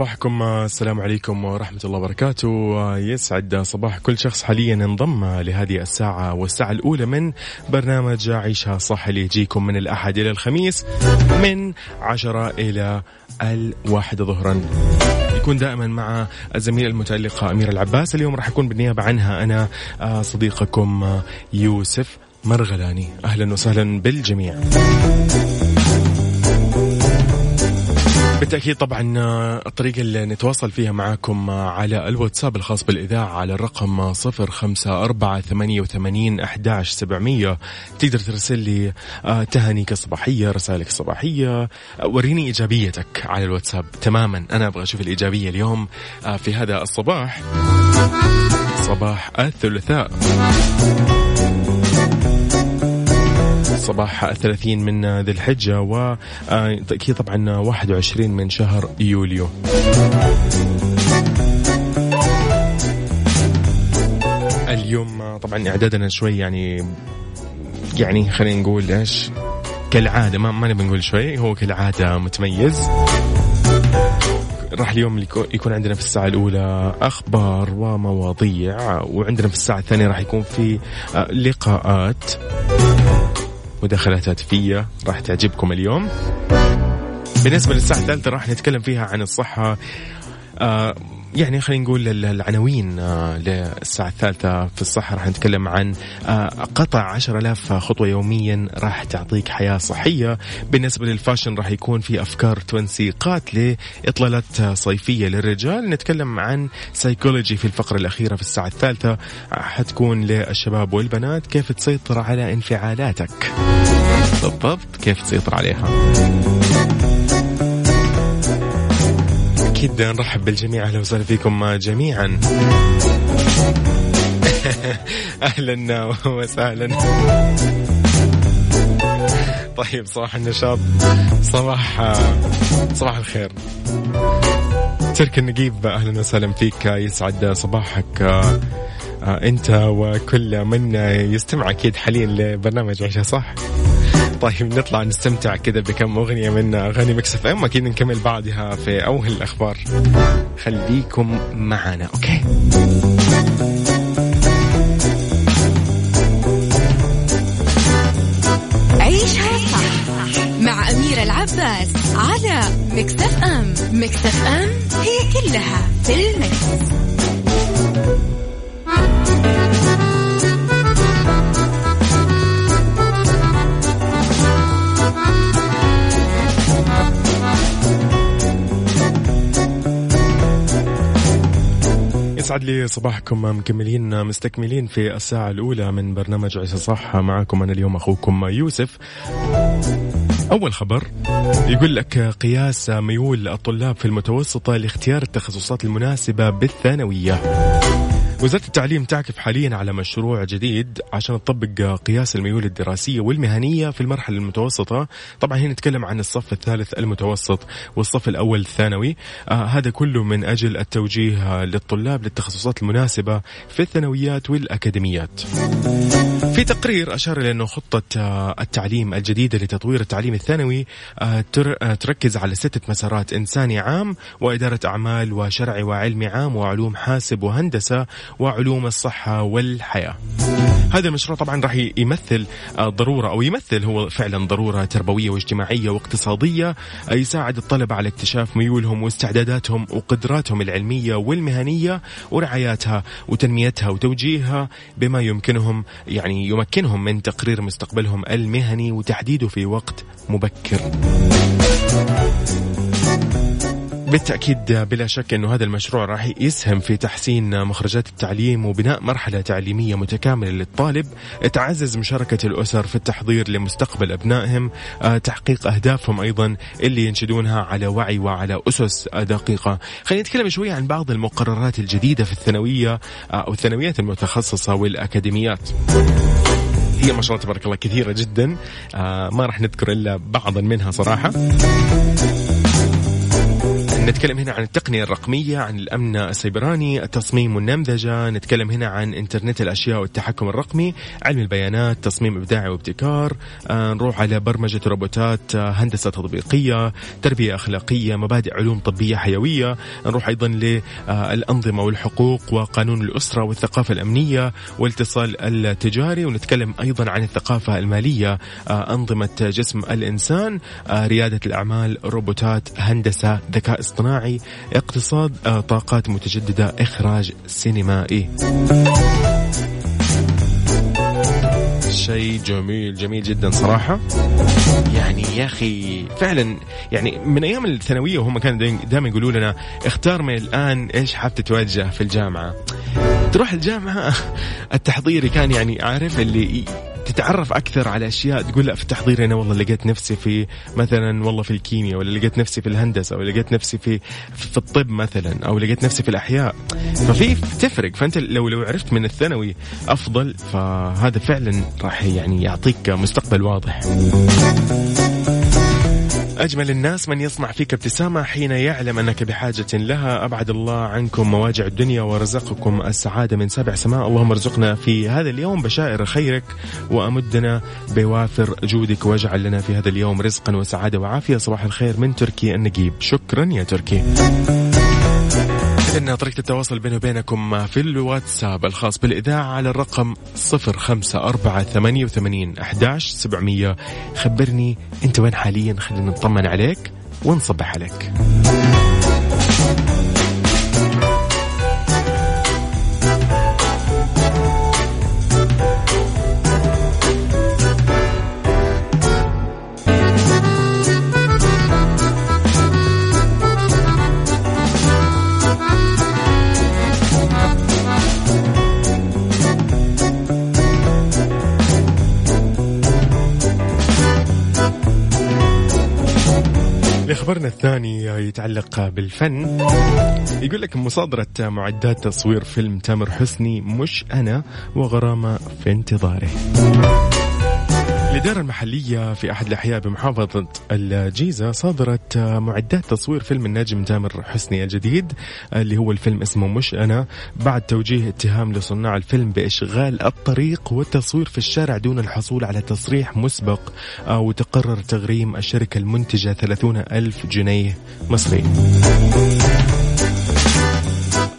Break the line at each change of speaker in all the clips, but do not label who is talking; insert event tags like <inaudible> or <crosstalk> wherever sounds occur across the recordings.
صباحكم السلام عليكم ورحمة الله وبركاته. يسعد صباح كل شخص حاليا انضم لهذه الساعة والساعة الأولى من برنامج عيشها صح اللي يجيكم من الأحد إلى الخميس من عشرة إلى الواحدة ظهرا. يكون دائما مع الزميلة المتألقة أمير العباس. اليوم راح أكون بالنيابة عنها أنا صديقكم يوسف مرغلاني. أهلا وسهلا بالجميع. بالتأكيد طبعا الطريقة اللي نتواصل فيها معاكم على الواتساب الخاص بالإذاعة على الرقم صفر خمسة أربعة ثمانية وثمانين أحداش سبعمية. تقدر ترسل لي تهانيك الصباحية رسائلك الصباحية وريني إيجابيتك على الواتساب تماما. أنا أبغى أشوف الإيجابية اليوم في هذا الصباح. صباح الثلاثاء. صباح الثلاثين من ذي الحجة وتأكيد طبعا 21 من شهر يوليو. اليوم طبعا إعدادنا شوي يعني يعني خلينا نقول إيش كالعادة ما, ما نبي نقول شوي هو كالعادة متميز. راح اليوم يكون عندنا في الساعة الأولى أخبار ومواضيع وعندنا في الساعة الثانية راح يكون في لقاءات. مداخلات هاتفية راح تعجبكم اليوم. بالنسبة للساعة الثالثة راح نتكلم فيها عن الصحة. آه يعني خلينا نقول العناوين آه للساعة الثالثة في الصحة راح نتكلم عن آه قطع عشر ألاف خطوة يوميا راح تعطيك حياة صحية. بالنسبة لل fashion راح يكون في أفكار تنسيقات لإطلالات صيفية للرجال. نتكلم عن سيكولوجي في الفقرة الأخيرة في الساعة الثالثة. حتكون للشباب والبنات كيف تسيطر على انفعالاتك. بالضبط كيف تسيطر عليها. أكيد نرحب بالجميع. أهلا وسهلا فيكم جميعا. <laughs> أهلا وسهلا. طيب صباح النشاط. صباح صباح الخير. ترك النقيب أهلا وسهلا فيك. يسعد صباحك أنت وكل من يستمع أكيد حاليا لبرنامج عيشها صح؟ طيب نطلع نستمتع كذا بكم أغنية من أغاني Mix FM. أكيد نكمل بعدها في أول الأخبار. خليكم معنا okay؟
عيشها صح مع أميرة العباس على إم. Mix FM هي كلها في ال mix.
يسعد لي صباحكم مكملين مستكملين في الساعة الأولى من برنامج عيشها صح. معكم أنا اليوم أخوكم يوسف. أول خبر يقول لك قياس ميول الطلاب في المتوسطة لاختيار التخصصات المناسبة بالثانوية. وزارة التعليم تعكف حاليا على مشروع جديد عشان تطبق قياس الميول الدراسية والمهنية في المرحلة المتوسطة. طبعا هنا نتكلم عن الصف الثالث المتوسط والصف الأول الثانوي. آه هذا كله من أجل التوجيه للطلاب للتخصصات المناسبة في الثانويات والأكاديميات. في تقرير أشار إلى أنه خطة آه، التعليم الجديدة لتطوير التعليم الثانوي آه، آه، تركز على ستة مسارات إنساني عام وإدارة أعمال وشرعي وعلمي عام وعلوم حاسب وهندسة وعلوم الصحة والحياة. هذا المشروع طبعا راح يمثل ضرورة أو يمثل هو فعلا ضرورة تربوية واجتماعية واقتصادية يساعد الطلبة على اكتشاف ميولهم واستعداداتهم وقدراتهم العلمية والمهنية ورعاياتها وتنميتها وتوجيهها بما يمكنهم يعني يمكنهم من تقرير مستقبلهم المهني وتحديده في وقت مبكر. بالتأكيد بلا شك أنه هذا المشروع راح يسهم في تحسين مخرجات التعليم وبناء مرحلة تعليمية متكاملة للطالب. تعزز مشاركة الأسر في التحضير لمستقبل أبنائهم آه، تحقيق أهدافهم أيضا اللي ينشدونها على وعي وعلى أسس دقيقة. خلينا نتكلم شوية عن بعض المقررات الجديدة في الثانوية آه، أو الثانويات المتخصصة والأكاديميات. هي ما شاء الله تبارك الله كثيرة جدا آه ما راح نذكر إلا بعضا منها صراحة. نتكلم هنا عن التقنية الرقمية عن الأمن السيبراني التصميم والنمذجة نتكلم هنا عن إنترنت الأشياء والتحكم الرقمي علم البيانات تصميم إبداعي وابتكار آه نروح على برمجة روبوتات آه هندسة تطبيقية تربية أخلاقية مبادئ علوم طبية حيوية نروح أيضا للأنظمة والحقوق وقانون الأسرة والثقافة الأمنية والاتصال التجاري ونتكلم أيضا عن الثقافة المالية آه أنظمة جسم الإنسان آه ريادة الأعمال روبوتات هندسة ذكاء اصطناعي اقتصاد آه، طاقات متجددة إخراج سينمائي. شيء جميل جميل جدا صراحة. يعني يا أخي فعلا يعني من أيام الثانوية وهم كانوا دائما يقولوا لنا اختار من الآن إيش حاب تتوجه في الجامعة. تروح الجامعة <laughs> التحضيري كان يعني عارف اللي تتعرف أكثر على أشياء تقول لا في التحضير أنا والله لقيت نفسي في مثلا والله في الكيمياء ولا لقيت نفسي في الهندسة ولا لقيت نفسي في في الطب مثلا أو لقيت نفسي في الأحياء. ففي تفرق. فأنت لو لو عرفت من الثانوي أفضل فهذا فعلا راح يعني يعطيك مستقبل واضح. أجمل الناس من يصنع فيك ابتسامة حين يعلم أنك بحاجة لها. أبعد الله عنكم مواجع الدنيا ورزقكم السعادة من سبع سماء. اللهم ارزقنا في هذا اليوم بشائر خيرك وأمدنا بوافر جودك. واجعل لنا في هذا اليوم رزقا وسعادة وعافية. صباح الخير من تركي النقيب شكرا يا تركي. إن طريقة التواصل بيني وبينكم في الواتساب الخاص بالإذاعة على الرقم صفر خمسة أربعة ثمانية وثمانين أحداش سبعمية. خبرني أنت وين حاليا؟ خلينا نطمن عليك ونصبح عليك. خبرنا الثاني يتعلق بالفن. يقول لك مصادرة معدات تصوير فيلم تامر حسني مش أنا وغرامة في انتظاره. الإدارة المحلية في أحد الأحياء بمحافظة الجيزة صادرت معدات تصوير فيلم النجم تامر حسني الجديد اللي هو الفيلم اسمه مش أنا بعد توجيه اتهام لصناع الفيلم بإشغال الطريق والتصوير في الشارع دون الحصول على تصريح مسبق وتقرر تغريم الشركة المنتجة 30 ألف جنيه مصري.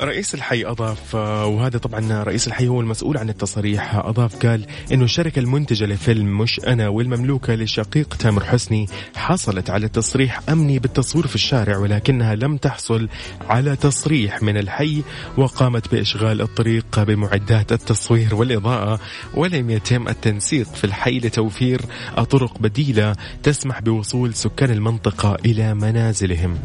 رئيس الحي أضاف وهذا طبعا رئيس الحي هو المسؤول عن التصريح. أضاف قال إنه الشركة المنتجة لفيلم مش أنا والمملوكة لشقيق تامر حسني حصلت على تصريح أمني بالتصوير في الشارع ولكنها لم تحصل على تصريح من الحي وقامت بإشغال الطريق بمعدات التصوير والإضاءة ولم يتم التنسيق في الحي لتوفير طرق بديلة تسمح بوصول سكان المنطقة إلى منازلهم.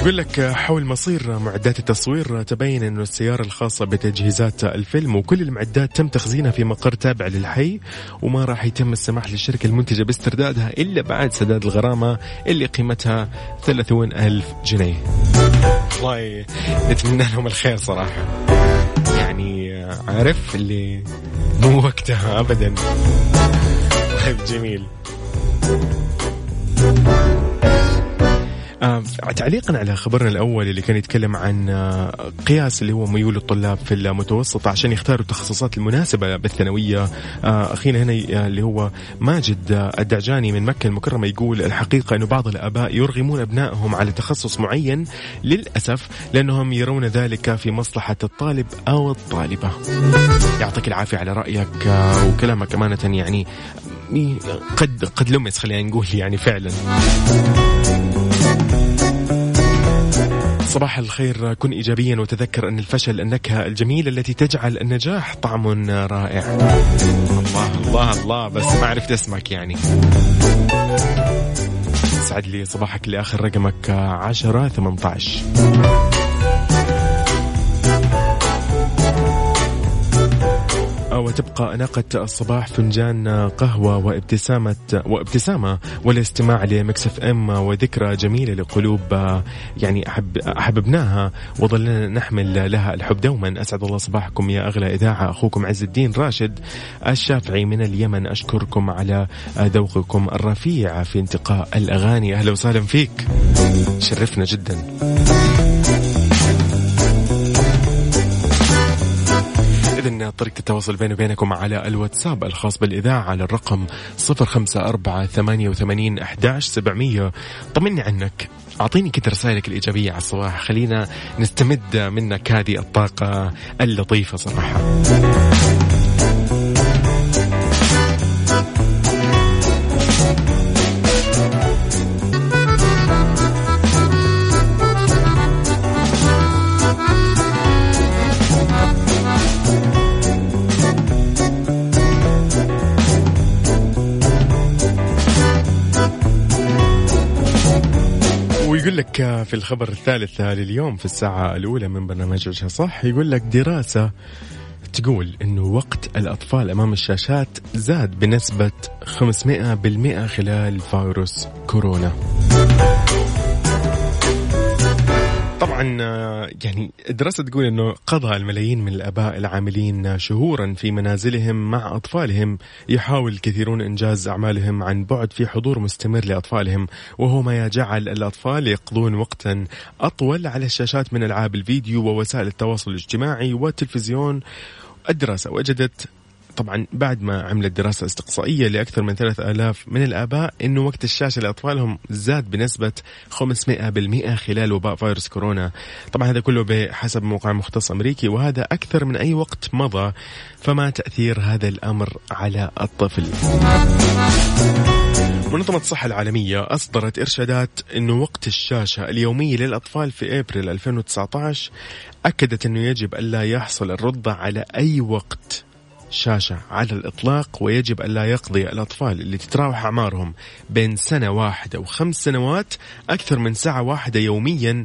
يقول لك حول مصير معدات التصوير تبين أن السيارة الخاصة بتجهيزات الفيلم وكل المعدات تم تخزينها في مقر تابع للحي وما راح يتم السماح للشركة المنتجة باستردادها إلا بعد سداد الغرامة اللي قيمتها 30 ألف جنيه. والله نتمنى لهم الخير صراحة. يعني عارف اللي مو وقتها أبدا. طيب جميل. تعليقا على خبرنا الأول اللي كان يتكلم عن آه قياس اللي هو ميول الطلاب في المتوسطه عشان يختاروا التخصصات المناسبة بالثانوية آه اخينا هنا آه اللي هو ماجد الدعجاني من مكة المكرمة يقول الحقيقة إنه بعض الآباء يرغمون أبنائهم على تخصص معين للأسف لأنهم يرون ذلك في مصلحة الطالب أو الطالبة. يعطيك العافية على رأيك وكلامك أمانة يعني قد قد لمس خلينا نقول يعني فعلا صباح الخير كن ايجابيا وتذكر أن الفشل النكهة الجميلة التي تجعل النجاح طعم رائع. الله الله الله بس ما عرفت اسمك يعني. سعد لي صباحك لآخر رقمك 10 18. وتبقى أناقة الصباح فنجان قهوة وابتسامة وابتسامة والاستماع ل Mix FM وذكرى جميلة لقلوب يعني أحب أحببناها وظلنا نحمل لها الحب دوما. أسعد الله صباحكم يا أغلى إذاعة. أخوكم عز الدين راشد الشافعي من اليمن. أشكركم على ذوقكم الرفيع في انتقاء الأغاني. أهلا وسهلا فيك. شرفنا جدا. إذن طريقة التواصل بيني وبينكم على الواتساب الخاص بالإذاعة على الرقم صفر خمسة أربعة ثمانية وثمانين أحداش سبعمية. طمني عنك. أعطيني كده رسائلك الإيجابية على الصباح. خلينا نستمد منك هذه الطاقة اللطيفة صراحة. في الخبر الثالث لليوم في الساعة الأولى من برنامج وجهة صح يقول لك دراسة تقول إنه وقت الأطفال أمام الشاشات زاد بنسبة 500% خلال فيروس كورونا. طبعا يعني الدراسة تقول أنه قضى الملايين من الآباء العاملين شهورا في منازلهم مع أطفالهم يحاول الكثيرون إنجاز أعمالهم عن بعد في حضور مستمر لأطفالهم وهو ما جعل الأطفال يقضون وقتا أطول على الشاشات من ألعاب الفيديو ووسائل التواصل الاجتماعي والتلفزيون الدراسة. وجدت طبعا بعد ما عملت دراسة استقصائية لأكثر من 3000 من الآباء أنه وقت الشاشة لأطفالهم زاد بنسبة 500% خلال وباء فيروس كورونا. طبعا هذا كله بحسب موقع مختص أمريكي وهذا أكثر من أي وقت مضى فما تأثير هذا الأمر على الطفل. منظمة الصحة العالمية أصدرت إرشادات أنه وقت الشاشة اليومي للأطفال في أبريل 2019 أكدت أنه يجب ألا يحصل الرضع على أي وقت. شاشة على الإطلاق ويجب ألا يقضي الأطفال اللي تتراوح أعمارهم بين سنة واحدة وخمس سنوات أكثر من ساعة واحدة يوميا.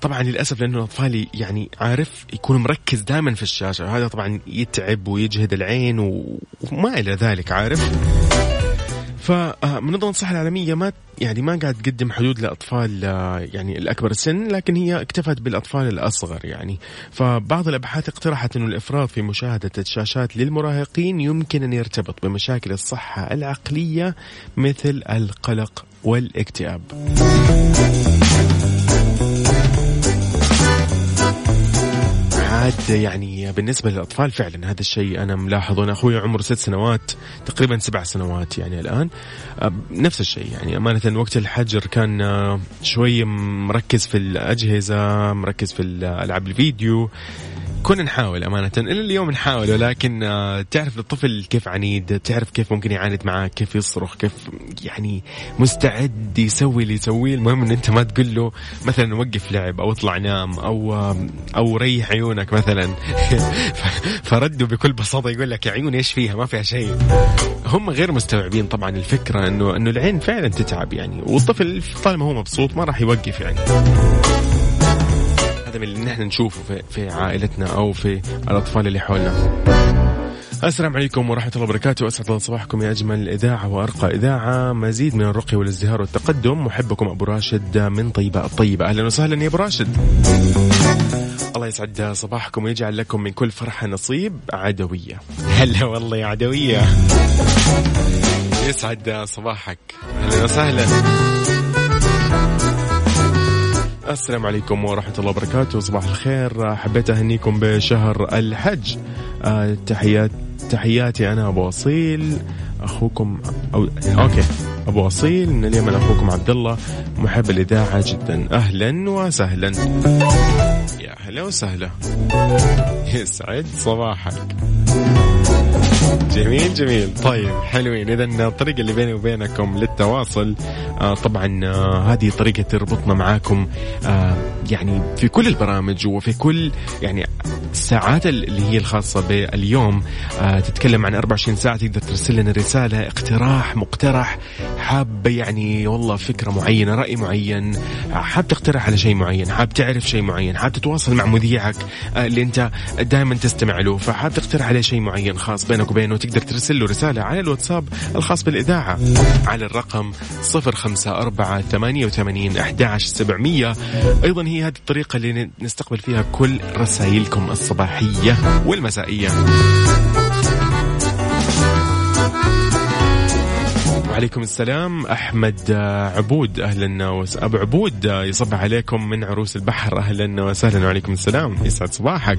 طبعا للأسف لأنه الأطفال يعني عارف يكون مركز دائما في الشاشة هذا طبعا يتعب ويجهد العين وما إلى ذلك عارف؟ فمنظمة الصحة العالمية ما يعني ما قاعد تقدم حدود لأطفال يعني الأكبر السن لكن هي اكتفت بالأطفال الأصغر يعني. فبعض الأبحاث اقترحت أنه الإفراط في مشاهدة الشاشات للمراهقين يمكن أن يرتبط بمشاكل الصحة العقلية مثل القلق والاكتئاب. عاد يعني بالنسبة للأطفال فعلا هذا الشيء أنا ملاحظه. أنا أخوي عمره ست سنوات تقريبا سبع سنوات يعني الآن. نفس الشيء يعني أمانة وقت الحجر كان شوي مركز في الأجهزة مركز في ألعاب الفيديو. كنا نحاول أمانة. إلى اليوم نحاول ولكن آه، تعرف الطفل كيف عنيد تعرف كيف ممكن يعاند معك كيف يصرخ كيف يعني مستعد يسوي اللي يسويه. المهم أن أنت ما تقول له مثلا وقف لعب أو اطلع نام أو أو ريح عيونك مثلا. <laughs> فردوا بكل بساطة يقول لك يا عيوني إيش فيها؟ ما فيها شيء. هم غير مستوعبين طبعا الفكرة أنه أنه العين فعلا تتعب يعني. والطفل طالما هو مبسوط ما راح يوقف يعني. هذا من اللي نحن نشوفه في, في عائلتنا أو في الأطفال اللي حولنا. السلام عليكم ورحمة الله وبركاته. أسعد الله صباحكم يا أجمل إذاعة وأرقى إذاعة. مزيد من الرقي والازدهار والتقدم. محبكم أبو راشد من طيبة الطيبة. أهلا وسهلا يا أبو راشد. الله يسعد صباحكم ويجعل لكم من كل فرحة نصيب عدوية. هلا والله يا عدوية. يسعد صباحك. أهلا وسهلا. السلام عليكم ورحمة الله وبركاته. صباح الخير. حبيت أهنيكم بشهر الحج. آه، تحيات تحياتي أنا أبو أصيل. أخوكم أو أوكي. أبو أصيل. من اليمن أخوكم عبد الله محب الإذاعة جدا. أهلا وسهلا. يا أهلا وسهلا. يسعد صباحك. جميل جميل. طيب حلوين. اذا الطريقة اللي بيني وبينكم للتواصل آه طبعا آه هذه طريقة تربطنا معاكم آه يعني في كل البرامج وفي كل يعني الساعات اللي هي الخاصة باليوم تتكلم عن 24 ساعة تقدر ترسل لنا رسالة اقتراح مقترح حاب يعني والله فكرة معينة رأي معين حاب تقترح على شيء معين حاب تعرف شيء معين حاب تتواصل مع مذيعك اللي أنت دائما تستمع له فحاب تقترح عليه شيء معين خاص بينك وبينه تقدر ترسل له رسالة على الواتساب الخاص بالإذاعة على الرقم 054 88 11700 أيضا هي هذه الطريقة اللي نستقبل فيها كل رسائلكم الصباحية والمسائية. وعليكم السلام أحمد عبود أهلا وس... أبو عبود يصبح عليكم من عروس البحر أهلا وسهلا وعليكم السلام يسعد صباحك.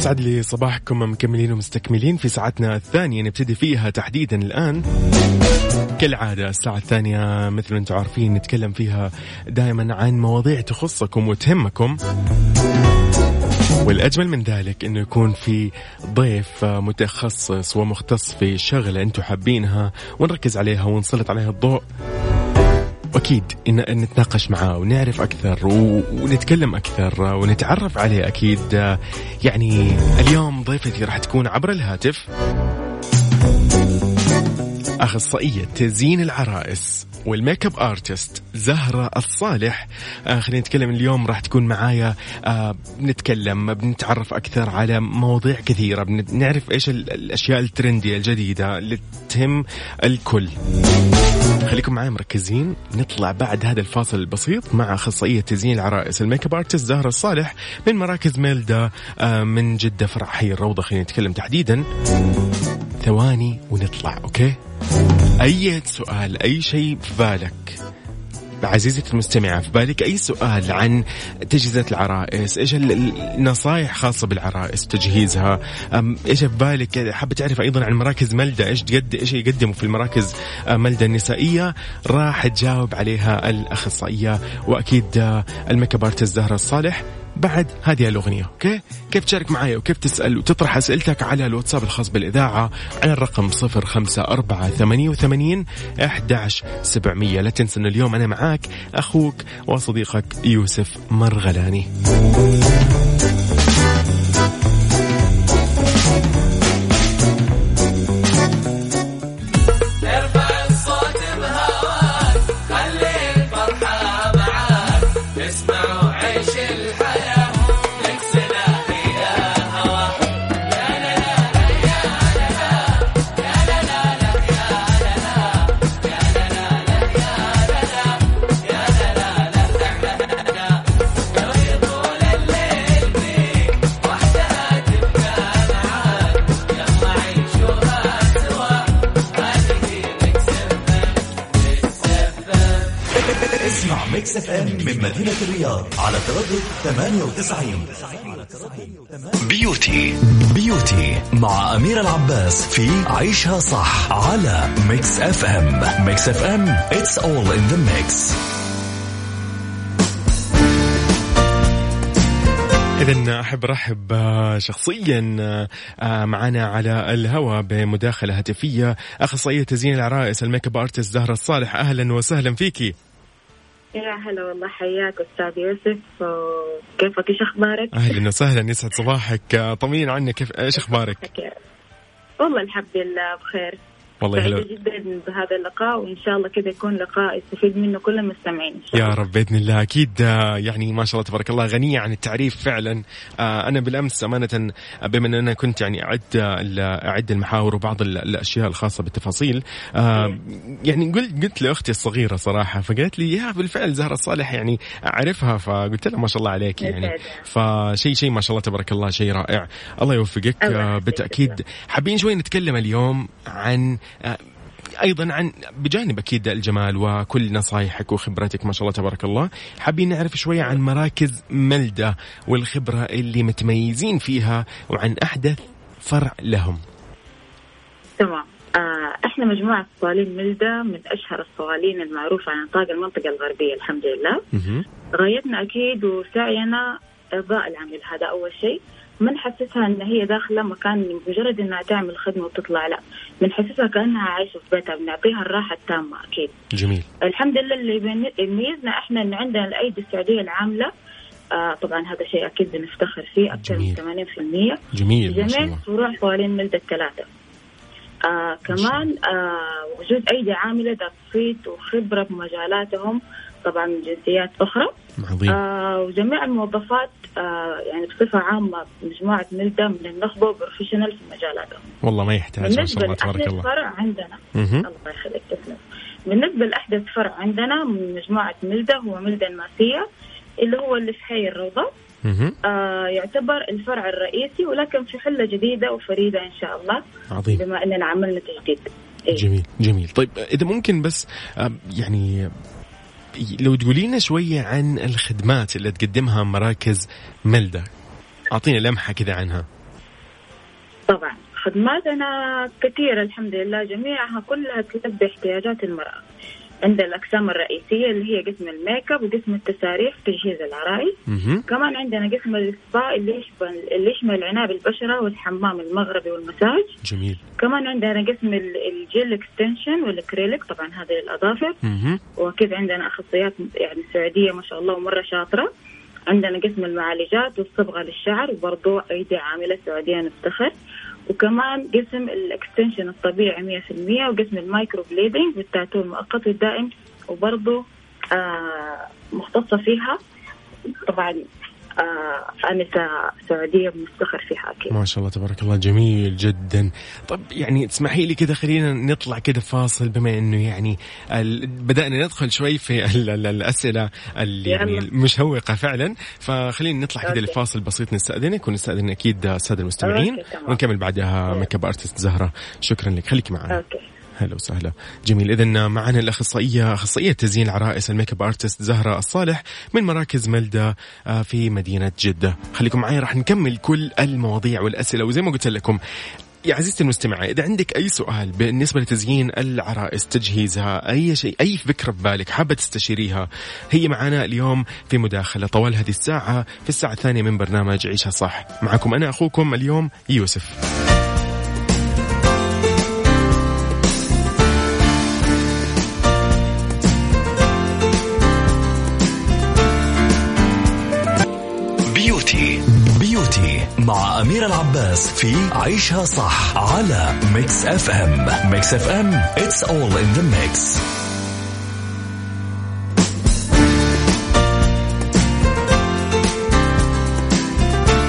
يسعد لي صباحكم مكملين ومستكملين في ساعتنا الثانية. نبتدي فيها تحديدا الآن. كالعادة الساعة الثانية مثل ما أنتم عارفين نتكلم فيها دائما عن مواضيع تخصكم وتهمكم. والأجمل من ذلك أنه يكون في ضيف متخصص ومختص في شغلة أنتم حابينها ونركز عليها ونسلط عليها الضوء. وأكيد إن نتناقش معاه ونعرف أكثر ونتكلم أكثر ونتعرف عليه أكيد. يعني اليوم ضيفتي راح تكون عبر الهاتف أخصائية تزيين العرائس. وال makeup artist زهرة الصالح. آه خلينا نتكلم اليوم راح تكون معايا آه بنتكلم بنتعرف أكثر على مواضيع كثيرة بنعرف إيش ال- الأشياء الترندية الجديدة اللي تهم الكل. خليكم معي مركزين. نطلع بعد هذا الفاصل البسيط مع أخصائية تزيين العرائس ال makeup artist زهرة الصالح من مراكز ميلدا آه، من جدة فرع حي الروضة. خلينا نتكلم تحديدا. ثواني ونطلع okay؟ أي سؤال أي شيء في بالك عزيزتي المستمعة في بالك أي سؤال عن تجهيزات العرائس؟ إيش ال- ال- النصائح خاصة بالعرائس تجهيزها؟ إيش في بالك؟ حابة تعرف أيضا عن مراكز ملدة إيش تقد إيش يقدموا في المراكز آه، ملدة النسائية؟ راح تجاوب عليها الأخصائية وأكيد آه، ال makeup artist زهرة الصالح. بعد هذه الأغنية. okay؟ كيف تشارك معي وكيف تسأل وتطرح أسئلتك على الواتساب الخاص بالإذاعة على الرقم 05488 11700 لا تنسى أن اليوم أنا معاك أخوك وصديقك يوسف مرغلاني.
مع أميرة العباس في عيشها صح على Mix FM Mix FM it's all in the mix.
إذا أحب أرحب آه، شخصيا آه، معنا على الهواء بمداخلة هاتفية أخصائية تزيين العرائس ال makeup artist زهرة الصالح. أهلا وسهلا فيكي
يا هلا والله حياك أستاذ يوسف. كيفك؟ إيش أخبارك؟
أهلا وسهلا يسعد صباحك. طمنين عنك كيف إيش أخبارك؟
والله الحمد لله بخير.
والله
سعيدة جدا بهذا اللقاء وإن شاء الله كذا يكون لقاء يستفيد منه كل المستمعين.
يا رب بإذن الله. أكيد آه، يعني ما شاء الله تبارك الله غنية عن التعريف فعلا. آه، أنا بالأمس أمانة آه، بما إن أنا كنت يعني أعد أعد المحاور وبعض ال- الأشياء الخاصة بالتفاصيل يعني قلت قلت لأختي الصغيرة صراحة فقالت لي يا بالفعل زهرة الصالح يعني أعرفها. فقلت لها ما شاء الله عليك يعني. فشيء شيء ما شاء الله تبارك الله شيء رائع. الله يوفقك. بالتأكيد. حابين شوي نتكلم اليوم عن أيضا عن بجانب أكيد الجمال وكل نصايحك وخبرتك ما شاء الله تبارك الله. حابين نعرف شوية عن مراكز ملدة والخبرة اللي متميزين فيها وعن أحدث فرع لهم.
تمام. آه إحنا مجموعة صوالين ملدة من أشهر الصوالين المعروفة عن نطاق المنطقة الغربية الحمد لله. غايتنا أكيد وسعينا ارضاء العميل هذا أول شيء. ما نحسسها إن هي داخلة مكان مجرد إنها تعمل خدمة وتطلع؟ لا. بنحسسها كأنها عايشة في بيتها بنعطيها الراحة التامة أكيد.
جميل.
الحمد لله اللي يميزنا إحنا انه عندنا الأيدي السعودية العاملة. آه طبعا هذا شيء أكيد بنفتخر فيه أكثر من
جميل.
80%
جميل
جميع فروع صوالين ملدة الثلاثة. آه كمان آه وجود أيدي عاملة ذات صيت وخبرة بمجالاتهم طبعا من جنسيات أخرى.
عظيم.
آه وجميع الموظفات آه يعني بصفة عامة مجموعة ملدة من النخبة وبروفيشنال في مجالاتهم
والله ما يحتاج ما شاء الله تبارك الله.
فرع عندنا. الله يخليك تسلم. بالنسبة لأحدث فرع عندنا من مجموعة ملدة هو ملدة الماسية اللي هو اللي في حي الروضة.
مهم.
آه يعتبر الفرع الرئيسي ولكن في حلة جديدة وفريدة إن شاء الله
عظيم.
بما أننا عملنا تجديد إيه.
جميل جميل. طيب إذا ممكن بس آه، يعني لو تقولي لنا شوية عن الخدمات اللي تقدمها مراكز ملدة. اعطينا لمحة كذا عنها.
طبعا خدماتنا كثيرة الحمد لله جميعها كلها تلبي احتياجات المرأة. عند الأقسام الرئيسية اللي هي قسم ال make up وقسم التساريح وتجهيز العرايس
مهم.
كمان عندنا قسم السبا اللي يشمل اللي يشمل عناية بالبشرة والحمام المغربي والمساج.
جميل.
كمان عندنا قسم ال- ال gel extension وال acrylic طبعا هذه للأظافر
مهم.
وأكيد عندنا أخصائيات يعني سعودية ما شاء الله ومرة شاطرة. عندنا قسم المعالجات والصبغة للشعر وبرضو ايدي عاملة سعودية نفتخر. وكمان قسم ال extension الطبيعي 100% وقسم ال microblading والتاتو المؤقت والدائم وبرضو آه مختصة فيها. طبعا آه انسه سعودية بنفتخر فيها أكيد
ما شاء الله تبارك الله جميل جدا طب يعني تسمحي لي كذا خلينا نطلع كذا فاصل بما إنه يعني ال... بدأنا ندخل شوي في ال... ال... الأسئلة اللي يعني
يلا.
المشوقة فعلا فخلينا نطلع كذا. لفاصل بسيط نستأذنك ونستأذن أكيد السادة المستمعين. ونكمل بعدها. make up artist زهرة شكرا لك خليكي معنا
okay
هلا وسهلا. جميل. اذا معنا الأخصائية أخصائية تزيين العرائس ال make up artist زهرة الصالح من مراكز ملدة آه، في مدينة جدة. خليكم معي راح نكمل كل المواضيع والأسئلة. وزي ما قلت لكم يا عزيزتي المستمعة إذا عندك أي سؤال بالنسبة لتزيين العرائس تجهيزها أي شيء أي فكرة ببالك حابة تستشيريها هي معنا اليوم في مداخلة طوال هذه الساعة في الساعة الثانية من برنامج عيشها صح. معكم أنا أخوكم اليوم يوسف.
مع أمير العباس في عيشها صح على Mix FM Mix FM it's all in the mix.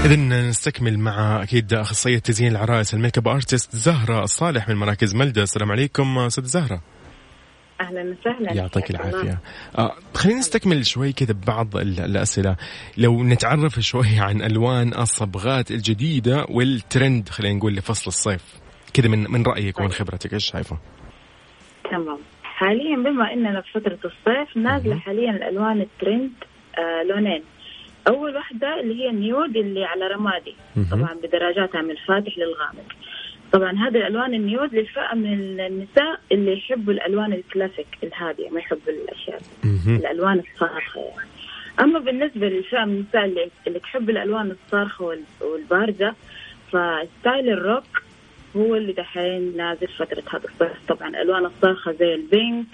إذا نستكمل مع أكيد أخصائية تزيين العرائس ال make up artist زهرة الصالح من مراكز ملدة. السلام عليكم أستاذ زهرة.
أهلا وسهلا.
يعطيك. العافية. آه خلينا نستكمل شوي كذا ببعض ال- الأسئلة. لو نتعرف شوي عن ألوان الصبغات الجديدة والترند خلينا نقول لفصل الصيف. كذا من من رأيك ومن خبرتك إيش شايفه؟
تمام. حاليا بما إننا في فترة الصيف
نازلة.
حاليا الألوان الترند آه لونين. أول واحدة اللي هي ال nude اللي على رمادي. طبعا بدرجاتها من الفاتح للغامق. طبعا هذه الألوان ال nude للفئه من النساء اللي يحبوا الألوان الكلاسيك الهادية ما يحبوا
الأشياء.
الألوان الصارخة يعني. أما بالنسبة للفئة من النساء اللي, اللي تحب الألوان الصارخة وال- والبارزه ف style ال rock هو اللي دحين نازل فترة هذا الصيف طبعا الالوان الصارخه زي ال
pink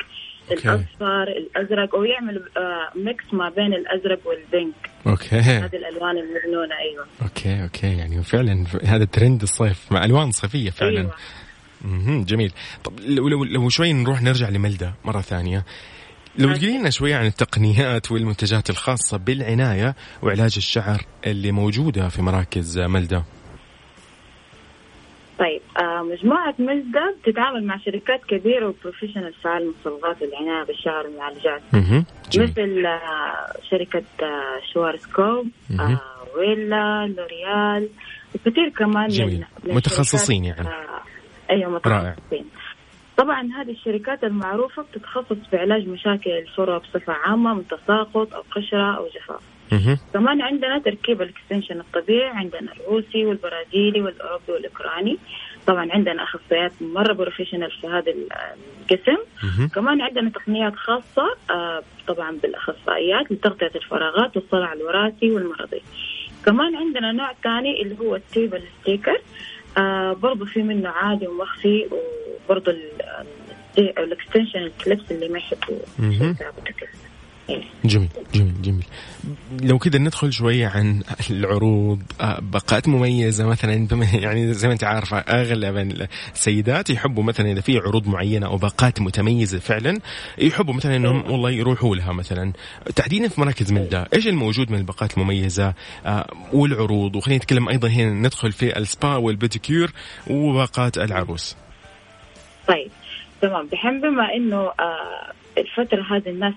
okay. الأصفر الأزرق ويعمل آه mix ما بين الأزرق وال
pink okay.
هذه الألوان المجنونه أيوه.
okay okay. يعني فعلا هذا ترند الصيف مع ألوان صيفية فعلا. مهم. جميل. طب لو, لو, لو شوي نروح نرجع لملدة مرة ثانية. لو. تقولي لنا شوية عن التقنيات والمنتجات الخاصة بالعناية وعلاج الشعر اللي موجودة في مراكز ملدة.
طيب آه مجموعة ملدة بتتعامل مع شركات كبيرة و professional في عالم الصبغات والعناية بالشعر والمعالجات مثل آه شركة آه Schwarzkopf Wella L'Oréal وكثير كمان
جميل. متخصصين يعني.
أيوه
رائع.
متخصصين طبعا هذه الشركات المعروفة بتتخصص في علاج مشاكل الفروة بصفة عامة من تساقط أو قشرة أو جفاف. كمان عندنا تركيب ال extension الطبيعي عندنا الروسي والبرازيلي والأوروبي والأوكراني. طبعا عندنا أخصائيات مرة professional في هذا القسم. كمان عندنا تقنيات خاصة آه، طبعا بالأخصائيات لتغطية الفراغات والصلع الوراثي والمرضي. كمان عندنا نوع ثاني اللي هو ال tape ال sticker آه برضه في منه عادي ومخفي وبرضه ال extension ال clips اللي ما يحبوا
جميل جميل جميل. لو كذا ندخل شوية عن العروض باقات مميزة مثلا يعني زي ما أنت عارفة اغلب السيدات يحبوا مثلا إذا في عروض معينة أو باقات متميزة فعلا يحبوا مثلا إنهم والله يروحوا لها مثلا. تحديدا في مراكز ملدا إيش الموجود من الباقات المميزة؟ آه، والعروض وخلينا نتكلم أيضا هنا ندخل في السبا والبيديكير وباقات العروس.
طيب تمام. دحين بما إنه آه الفترة هذه الناس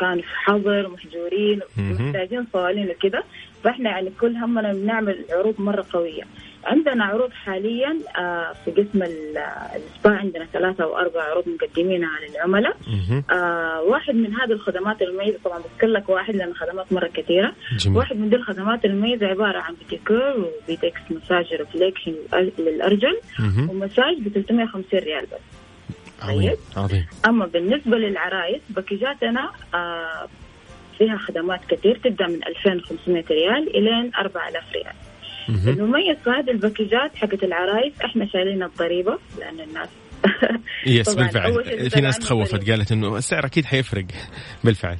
كانوا في حظر محجورين. محتاجين صوالين وكذا فإحنا يعني كل همنا بنعمل عروض مرة قوية عندنا عروض حاليا آه في قسم ال- السبا عندنا ثلاثة أو أربع عروض مقدمينها للعملاء
مهم.
آه واحد من هذه الخدمات المميزة طبعا بذكر لك واحد لأن خدمات مرة كثيرة
جميل
واحد من دي الخدمات المميزة عبارة عن بيديكور وبيدكس مساج reflection للأرجل. ومساج ب 350 ريال بس
عظيم عظيم.
أما بالنسبة للعرايس باكجاتنا آه فيها خدمات كثير تبدأ من 2500 ريال إلين 4000 ريال. المميز في هذه الباكجات حقت العرايس إحنا شايلين الضريبة لأن الناس <laughs> yes
بالفعل. في ناس تخوفت. قالت إنه السعر أكيد حيفرق. <laughs> بالفعل.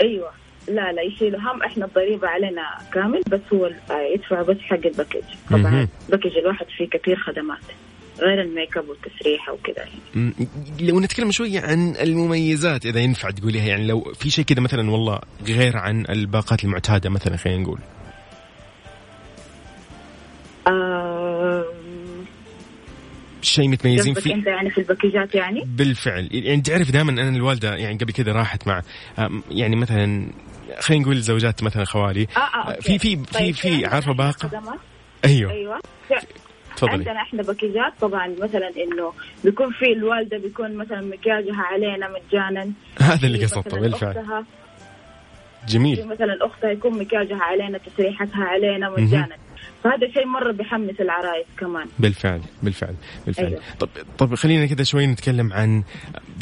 أيوه. لا لا يشيلوا هم إحنا الضريبة علينا كامل بس هو يدفع بس حق ال
package.
طبعا ال package الواحد فيه كثير خدمات. غير ال make up والتسريحة وكذا يعني.
لو نتكلم شوية عن المميزات إذا ينفع تقوليها يعني لو في شيء كذا مثلا والله غير عن الباقات المعتادة مثلا خلينا نقول.
آه
شيء متميزين فيه
أنت يعني في الباكجات يعني؟
بالفعل. يعني تعرف دائما أنا الوالدة يعني قبل كذا راحت مع يعني مثلا خلينا نقول زوجات مثلا خوالي.
آه آه أوكي.
في في في
طيب،
في عارفة
إحنا
باقة؟
خدمات؟
أيوه.
أيوه.
تفضلي.
عندنا إحنا باكجات طبعا مثلا إنه بيكون في الوالدة بيكون مثلا مكياجها علينا مجانا. <laughs>
هذا اللي قصدته
مثلاً
بالفعل. جميل.
مثلا أختها يكون مكياجها علينا تسريحتها علينا مجانا. فهذا شيء مرة بيحمس العرايس كمان.
بالفعل بالفعل بالفعل.
أيوة.
طب طب خلينا كذا شوي نتكلم عن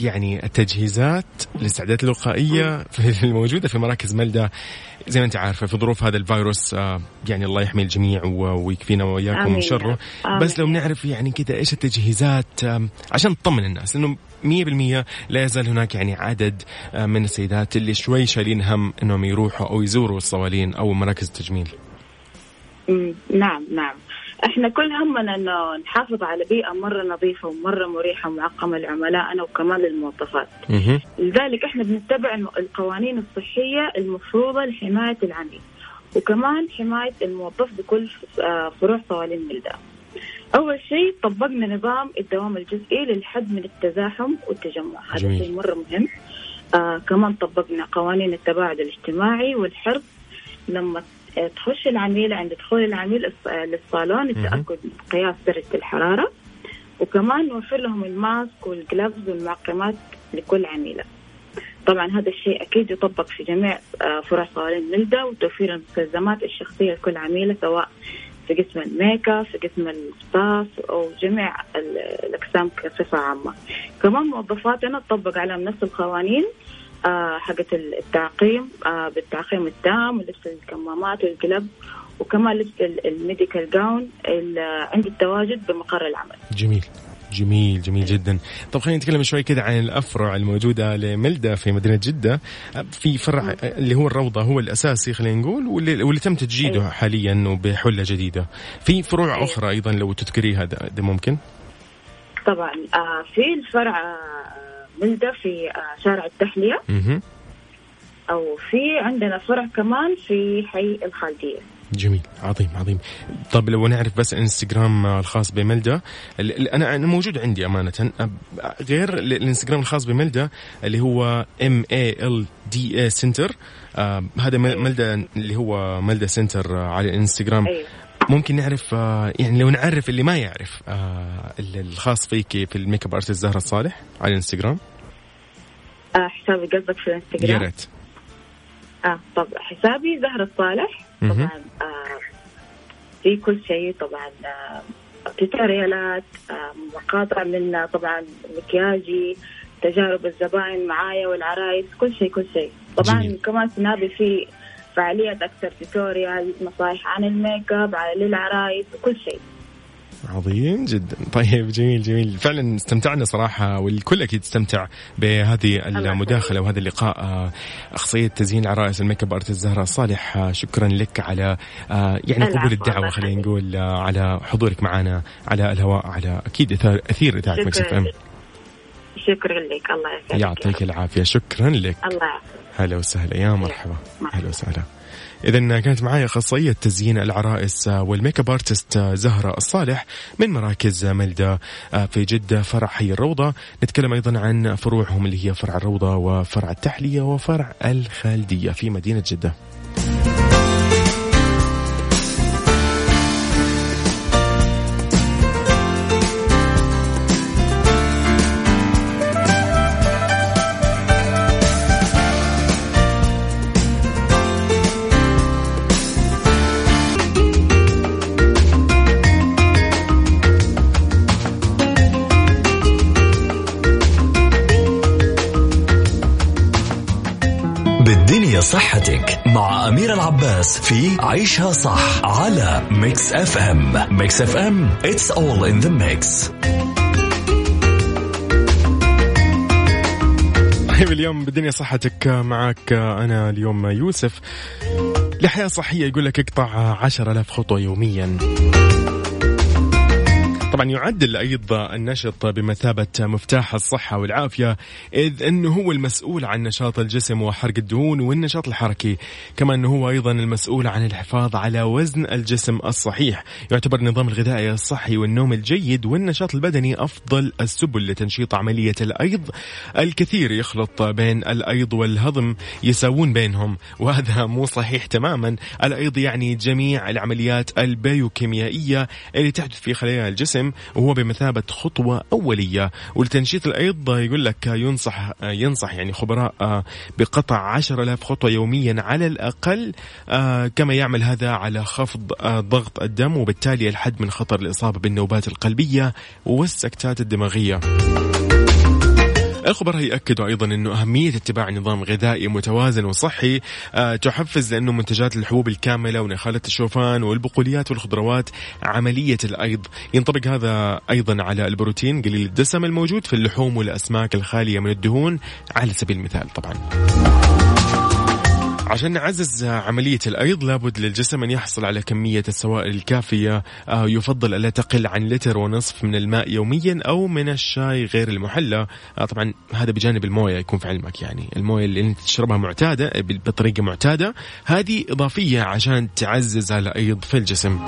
يعني التجهيزات الاستعدادات الوقائيه <laughs> الموجودة في مراكز ملدة. زي ما أنت عارفة في ظروف هذا الفيروس آه، يعني الله يحمي الجميع ويكفينا
وإياكم
من شره.
آمين.
بس لو بنعرف يعني كذا إيش التجهيزات عشان نطمن الناس إنه 100% لا يزال هناك يعني عدد آه، من السيدات اللي شوي شايلين هم إنهم يروحوا أو يزوروا الصوالين أو مراكز التجميل.
نعم نعم. إحنا كل همنا انه نحافظ على بيئة مرة نظيفة ومرة مريحة ومعقمة لعملائنا وكمان للموظفات. لذلك إحنا بنتبع القوانين الصحية المفروضة لحماية العميل وكمان حماية الموظف بكل آه، فروع صوالين ملدا أول شيء طبقنا نظام الدوام الجزئي للحد من التزاحم والتجمع. هذا. شيء مرة مهم. آه كمان طبقنا قوانين التباعد الاجتماعي والحرص لما تخش العميل عند دخول العميل آه، للصالون التأكد من قياس درجة الحرارة وكمان نوفر لهم ال mask وال gloves والمعقمات لكل عميلة. طبعا هذا الشيء أكيد يطبق في جميع آه، فروع صوالين ملدا وتوفير المستلزمات الشخصية لكل عميلة سواء في قسم الميك أب في قسم ال spas أو جميع ال- الأقسام بصفة عامة. كمان موظفاتنا تطبق عليهم نفس القوانين آه حقت التعقيم آه بالتعقيم التام ولبس الكمامات والقلب وكمان لبس ال- الميديكال جاون عند التواجد بمقر العمل.
جميل. جميل جميل جدا. طب خلينا نتكلم شوي كده عن الأفرع الموجودة لملدا في مدينة جدة. في فرع اللي هو الروضة هو الأساسي خلينا نقول واللي, واللي تم تجديده
أيوة.
حاليا وبحلة جديدة. في فروع
أيوة.
أخرى أيضا لو تذكريها ده, ده ممكن؟
طبعا آه في الفرع آه ملدا في آه شارع التحلية.
مه.
أو في عندنا فرع كمان في حي الخالدية.
جميل عظيم عظيم. طب لو نعرف بس إنستغرام الخاص بملدا أنا أنا موجود عندي أمانة. غير ال- الإنستغرام الخاص بملدا اللي هو M E L D A center هذا م- ملدا اللي هو ملدا center آه، على الإنستغرام.
أيوه
ممكن نعرف آه، يعني لو نعرف اللي ما يعرف آه، ال- الخاص فيك في ال makeup artist زهرة الصالح على الانستغرام
آه حسابي قصدك في
يا
الانستغرام
ريت
آه طب حسابي زهرة الصالح
مهم.
طبعا آه في كل شيء طبعا آه tutorial ات آه مقاطع من طبعا مكياجي تجارب الزباين معايا والعرايس كل شيء كل شيء طبعا
جميل.
كمان سنابي في فعاليات أكثر tutorial نصائح عن الميك أب على للعرايس وكل شيء.
عظيم جدا. طيب جميل جميل. فعلا استمتعنا صراحة والكل أكيد استمتع بهذه المداخلة وهذا اللقاء. أخصائية تزيين العرائس ال makeup artist زهرة صالح شكرا لك على آه، يعني قبول الدعوة خلينا. نقول آه، على حضورك معنا على الهواء على أكيد أثير إذاعة مكس إف إم.
شكرا لك. الله يسعدك
يعطيك العافية. شكرا لك.
الله يعافيك.
هلا وسهلا. يا مرحبا. هلا وسهلا. إذا كانت معي أخصائية تزيين العرائس وال makeup artist زهرة الصالح من مراكز ملدا في جدة فرع حي الروضة نتكلم أيضا عن فروعهم اللي هي فرع الروضة وفرع التحلية وفرع الخالدية في مدينة جدة.
مع أمير العباس في عيشها صح على ميكس اف ام ميكس اف ام it's all in the mix.
طيب اليوم بالدنيا صحتك. معك أنا اليوم يوسف. لحياة صحية يقول لك اقطع عشر ألاف خطوة يوميا. طبعا يعد الأيض النشط بمثابة مفتاح الصحة والعافية إذ أنه هو المسؤول عن نشاط الجسم وحرق الدهون والنشاط الحركي كما أنه هو أيضا المسؤول عن الحفاظ على وزن الجسم الصحيح. يعتبر النظام الغذائي الصحي والنوم الجيد والنشاط البدني أفضل السبل لتنشيط عملية الأيض. الكثير يخلط بين الأيض والهضم يساوون بينهم وهذا مو صحيح تماما. الأيض يعني جميع العمليات البيوكيميائية اللي تحدث في خلايا الجسم. وهو بمثابة خطوة أولية. ولتنشيط الأيض يقول لك ينصح ينصح يعني خبراء بقطع 10000 خطوة يوميا على الأقل آه، كما يعمل هذا على خفض آه، ضغط الدم وبالتالي الحد من خطر الإصابة بالنوبات القلبية والسكتات الدماغية. الخبراء يأكدوا أيضا أنه أهمية اتباع نظام غذائي متوازن وصحي آه، تحفز لأنه منتجات الحبوب الكاملة ونخالة الشوفان والبقوليات والخضروات عملية الأيض. ينطبق هذا أيضا على البروتين قليل الدسم الموجود في اللحوم والأسماك الخالية من الدهون على سبيل المثال طبعا. عشان نعزز عملية الأيض لابد للجسم أن يحصل على كمية السوائل الكافية آه، يفضل ألا تقل عن لتر ونصف من الماء يوميا أو من الشاي غير المحلى. آه، طبعا هذا بجانب الموية يكون في علمك يعني. الموية اللي أنت تشربها معتادة بطريقة معتادة هذه إضافية عشان تعزز الأيض في الجسم.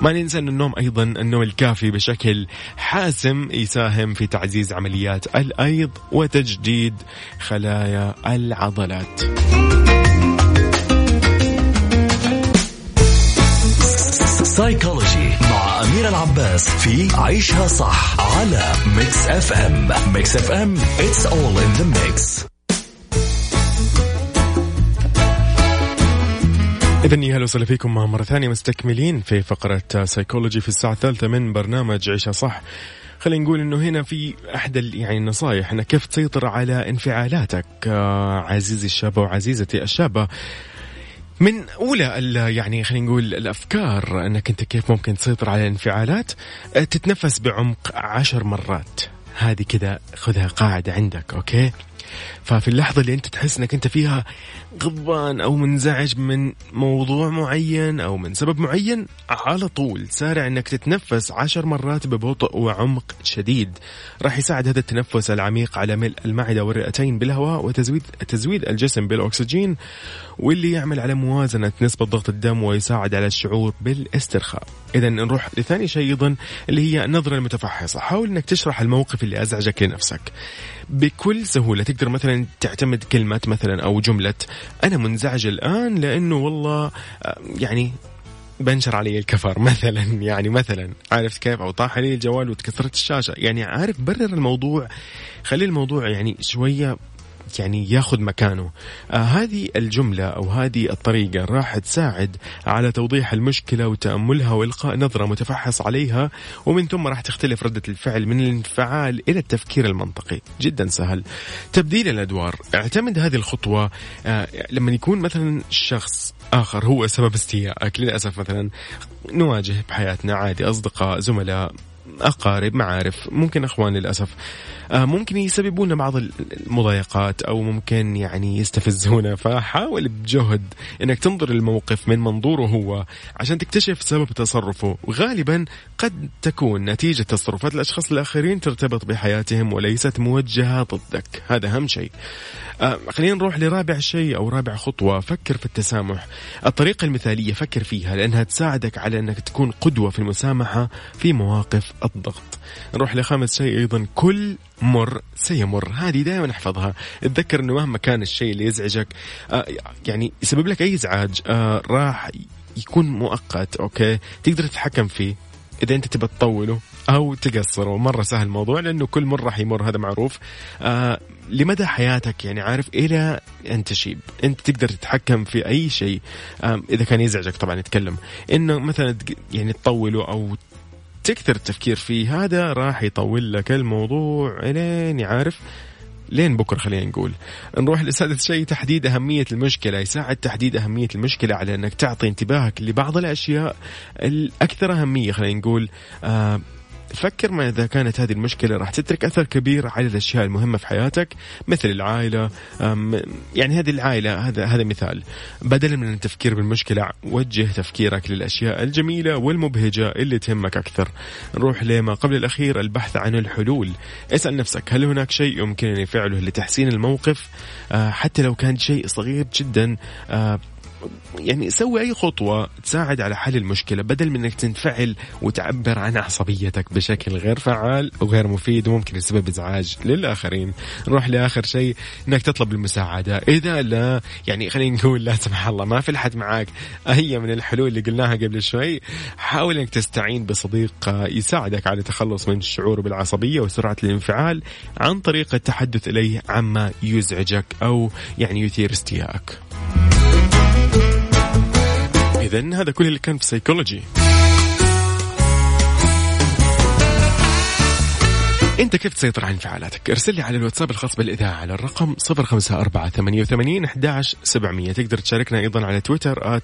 ما ننسى أن النوم أيضا النوم الكافي بشكل حاسم يساهم في تعزيز عمليات الأيض وتجديد خلايا العضلات.
سايكولوجي مع أمير العباس في عيشها صح على ميكس اف ام ميكس اف ام it's all in the mix.
إذا يا هلا وسهلا فيكم مرة ثانية مستكملين في فقرة سيكولوجي في الساعة الثالثة من برنامج عيشها صح. خلينا نقول إنه هنا في أحد ال- يعني النصائح إنك كيف تسيطر على انفعالاتك. آه، عزيزي الشاب وعزيزتي الشابة من أولى يعني خلينا نقول الأفكار أنك أنت كيف ممكن تسيطر على الانفعالات آه، تتنفس بعمق عشر مرات. هذه كذا خذها قاعدة عندك okay؟ ففي اللحظة اللي أنت تحس أنك أنت فيها غضبان أو منزعج من موضوع معين أو من سبب معين على طول سارع أنك تتنفس عشر مرات ببطء وعمق شديد. راح يساعد هذا التنفس العميق على ملء المعدة والرئتين بالهواء وتزويد تزويد الجسم بالأكسجين واللي يعمل على موازنة نسبة ضغط الدم ويساعد على الشعور بالاسترخاء. إذا نروح لثاني شيء أيضا اللي هي النظرة المتفحصة. حاول أنك تشرح الموقف اللي أزعجك لنفسك. بكل سهولة تقدر مثلا تعتمد كلمة مثلا أو جملة أنا منزعج الآن لأنه والله آه، يعني بنشر علي الكفر <laughs> مثلا يعني مثلا عارف كيف؟ أو طاح علي الجوال وتكسرت الشاشة. يعني عارف برر الموضوع خلي الموضوع يعني شوية يعني ياخذ مكانه. آه هذه الجملة أو هذه الطريقة راح تساعد على توضيح المشكلة وتأملها وإلقاء نظرة متفحص عليها ومن ثم راح تختلف ردة الفعل من الانفعال إلى التفكير المنطقي. جدا سهل. تبديل الأدوار. اعتمد هذه الخطوة آه لما يكون مثلا شخص آخر هو سبب استيائك. للأسف مثلا نواجه بحياتنا عادي أصدقاء زملاء أقارب معارف ممكن أخوان للأسف. ممكن يسببون لنا بعض المضايقات أو ممكن يعني يستفزونا <laughs> فحاول بجهد أنك تنظر الموقف من منظوره هو عشان تكتشف سبب تصرفه. وغالبا قد تكون نتيجة تصرفات الأشخاص الآخرين ترتبط بحياتهم وليست موجهة ضدك. هذا أهم شيء. آه، خلينا نروح لرابع شيء أو رابع خطوة. فكر في التسامح. الطريقة المثالية فكر فيها لأنها تساعدك على أنك تكون قدوة في المسامحة في مواقف الضغط. نروح لخامس شيء أيضا. كل مر سيمر. هذه دائما أحفظها. أتذكر إنه مهما كان الشيء اللي يزعجك آه يعني يسبب لك أي إزعاج آه راح يكون مؤقت أوكي؟ تقدر تتحكم فيه إذا أنت تبى تطوله أو تقصره. مرة سهل الموضوع لأنه كل مرة حيمر هذا معروف. آه لمدى حياتك؟ يعني عارف إلى أن تشيب. أنت تقدر تتحكم في أي شيء آه إذا كان يزعجك طبعا نتكلم إنه مثلا يعني تطوله أو تكثر التفكير فيه هذا راح يطول لك الموضوع إلين عارف؟ لين بكرة خلينا نقول. نروح لسادس شيء تحديد أهمية المشكلة. يساعد تحديد أهمية المشكلة على أنك تعطي انتباهك لبعض الأشياء الأكثر أهمية خلينا نقول. آه فكر ما إذا كانت هذه المشكلة راح تترك أثر كبير على الأشياء المهمة في حياتك مثل العائلة يعني هذه العائلة هذا هذا مثال. بدلا من التفكير بالمشكلة وجه تفكيرك للأشياء الجميلة والمبهجة اللي تهمك أكثر. نروح لما قبل الأخير البحث عن الحلول. اسأل نفسك هل هناك شيء يمكنني فعله لتحسين الموقف؟ آه حتى لو كان شيء صغير جدا آه يعني سوي أي خطوة تساعد على حل المشكلة بدل من إنك تنفعل وتعبر عن عصبيتك بشكل غير فعال وغير مفيد وممكن يسبب إزعاج للآخرين. نروح لآخر شيء إنك تطلب المساعدة. إذا لا يعني خلينا نقول لا سمح الله ما في احد معاك. هي من الحلول اللي قلناها قبل شوي حاول إنك تستعين بصديق يساعدك على التخلص من الشعور بالعصبية وسرعة الانفعال عن طريق التحدث إليه عما يزعجك أو يعني يثير استيائك. إذا هذا كل اللي كان في سيكولوجي أنت كيف تسيطر على انفعالاتك؟ أرسل لي على الواتساب الخاص بالإذاعة على الرقم 054 88 11 700 تقدر تشاركنا أيضا على تويتر
at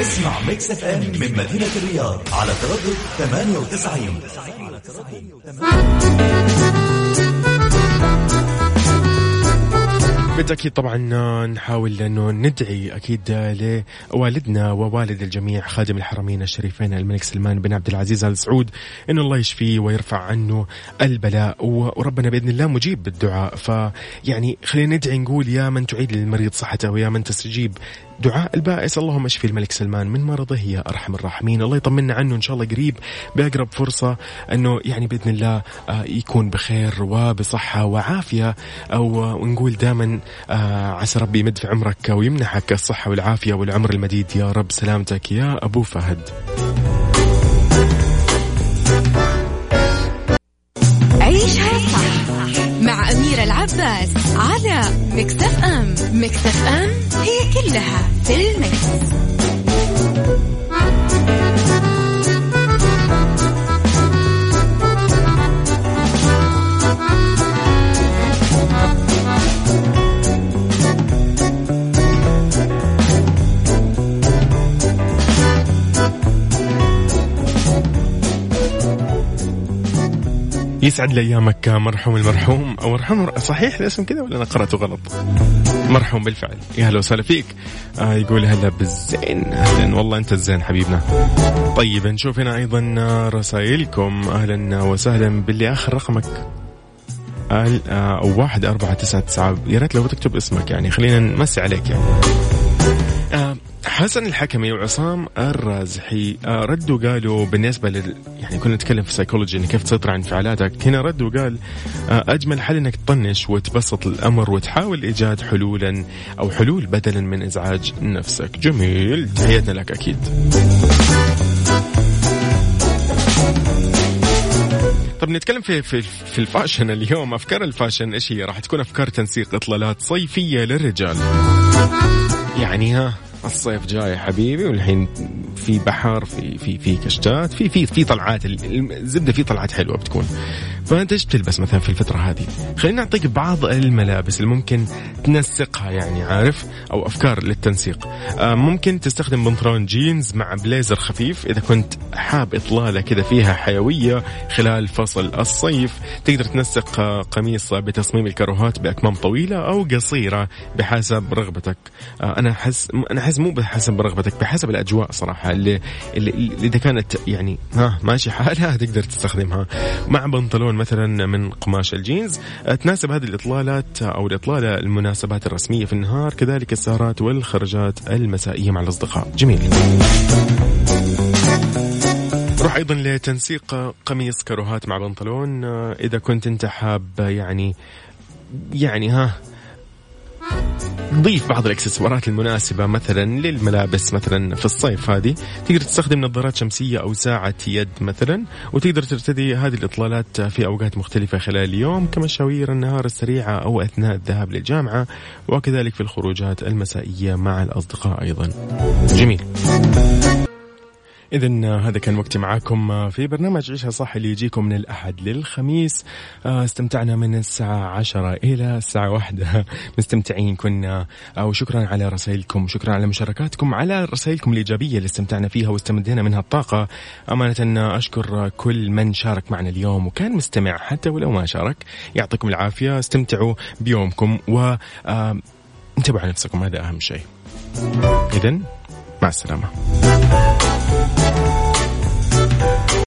اسمع
ميكس اف ام من مدينة الرياض على تردد 98
بالتأكيد طبعا نحاول أنه ندعي أكيد لوالدنا ووالد الجميع خادم الحرمين الشريفين الملك سلمان بن عبد العزيز آل سعود أنه الله يشفيه ويرفع عنه البلاء وربنا بإذن الله مجيب بالدعاء فيعني خلينا ندعي نقول يا من تعيد للمريض صحته ويا من تستجيب دعاء البائس. اللهم اشفي الملك سلمان من مرضه يا أرحم الراحمين. الله يطمنا عنه إن شاء الله قريب بأقرب فرصة إنه يعني بإذن الله آه، يكون بخير وبصحة وعافية. أو نقول دائما آه، عسى ربي يمد في عمرك ويمنحك الصحة والعافية والعمر المديد. يا رب سلامتك يا أبو فهد.
العباس على مكتف أم مكتف أم هي كلها في المكس.
يسعد لي ايامك مرحوم المرحوم أو مرحوم صحيح الاسم كذا ولا أنا قرأته غلط؟ مرحوم بالفعل. يا هلا وسهلا فيك. آه يقول هلا بالزين. أهلا. والله أنت الزين حبيبنا. طيب نشوف هنا أيضا رسائلكم. أهلا وسهلا باللي آخر رقمك. آه أو واحد أربعة تسعة تسعة. يا ريت لو تكتب اسمك يعني. خلينا نمسي عليك يعني. آه حسن الحكمي وعصام الرازحي. آه ردوا قالوا بالنسبة لل يعني كنا نتكلم في سايكولوجي إن كيف تسيطر على انفعالاتك هنا رد وقال آه أجمل حل إنك تطنش وتبسط الأمر وتحاول إيجاد حلولا أو حلول بدلا من إزعاج نفسك. جميل. تحياتنا لك أكيد. طب نتكلم في في في الفاشن اليوم. أفكار الفاشن إيش هي؟ راح تكون أفكار تنسيق إطلالات صيفية للرجال. يعني ها الصيف جاي حبيبي والحين في بحر في في في كشتات في في في طلعات الزبدة في طلعات حلوة بتكون. فأنت إيش تلبس مثلا في الفترة هذه؟ خلينا نعطيك بعض الملابس اللي ممكن تنسقها يعني عارف؟ أو أفكار للتنسيق. آه، ممكن تستخدم بنطلون جينز مع بليزر خفيف. إذا كنت حاب إطلالة كذا فيها حيوية خلال فصل الصيف تقدر تنسق آه، قميص بتصميم الكروهات بأكمام طويلة أو قصيرة بحسب رغبتك. آه، أنا أحس أنا أحس مو بحسب رغبتك بحسب الأجواء صراحة اللي, اللي, إذا كانت يعني ها ماشي حالها <laughs> تقدر تستخدمها. مع بنطلون مثلا من قماش الجينز تناسب هذه الإطلالات أو الإطلالة المناسبات الرسمية في النهار كذلك السهرات والخرجات المسائية مع الأصدقاء. جميل. روح أيضا لتنسيق قميص كروهات مع بنطلون إذا كنت أنت حاب يعني يعني ها ضيف بعض الإكسسوارات المناسبة مثلا للملابس مثلا في الصيف هذه. تقدر تستخدم نظارات شمسية أو ساعة يد مثلا وتقدر ترتدي هذه الإطلالات في أوقات مختلفة خلال اليوم كمشاوير النهار السريعة أو أثناء الذهاب للجامعة وكذلك في الخروجات المسائية مع الأصدقاء أيضا. جميل. إذا هذا كان وقتي معاكم في برنامج عيشها صح اللي يجيكم من الأحد للخميس. آه، استمتعنا من الساعة عشرة إلى الساعة واحدة. <laughs> مستمتعين كنا. آه، وشكرا على رسائلكم. شكرا على مشاركاتكم. على رسائلكم الإيجابية اللي استمتعنا فيها واستمدينا منها الطاقة. أمانة أشكر كل من شارك معنا اليوم وكان مستمع حتى ولو ما شارك. يعطيكم العافية. استمتعوا بيومكم و آه، انتبهوا على نفسكم. هذا أهم شيء. إذا مع السلامة.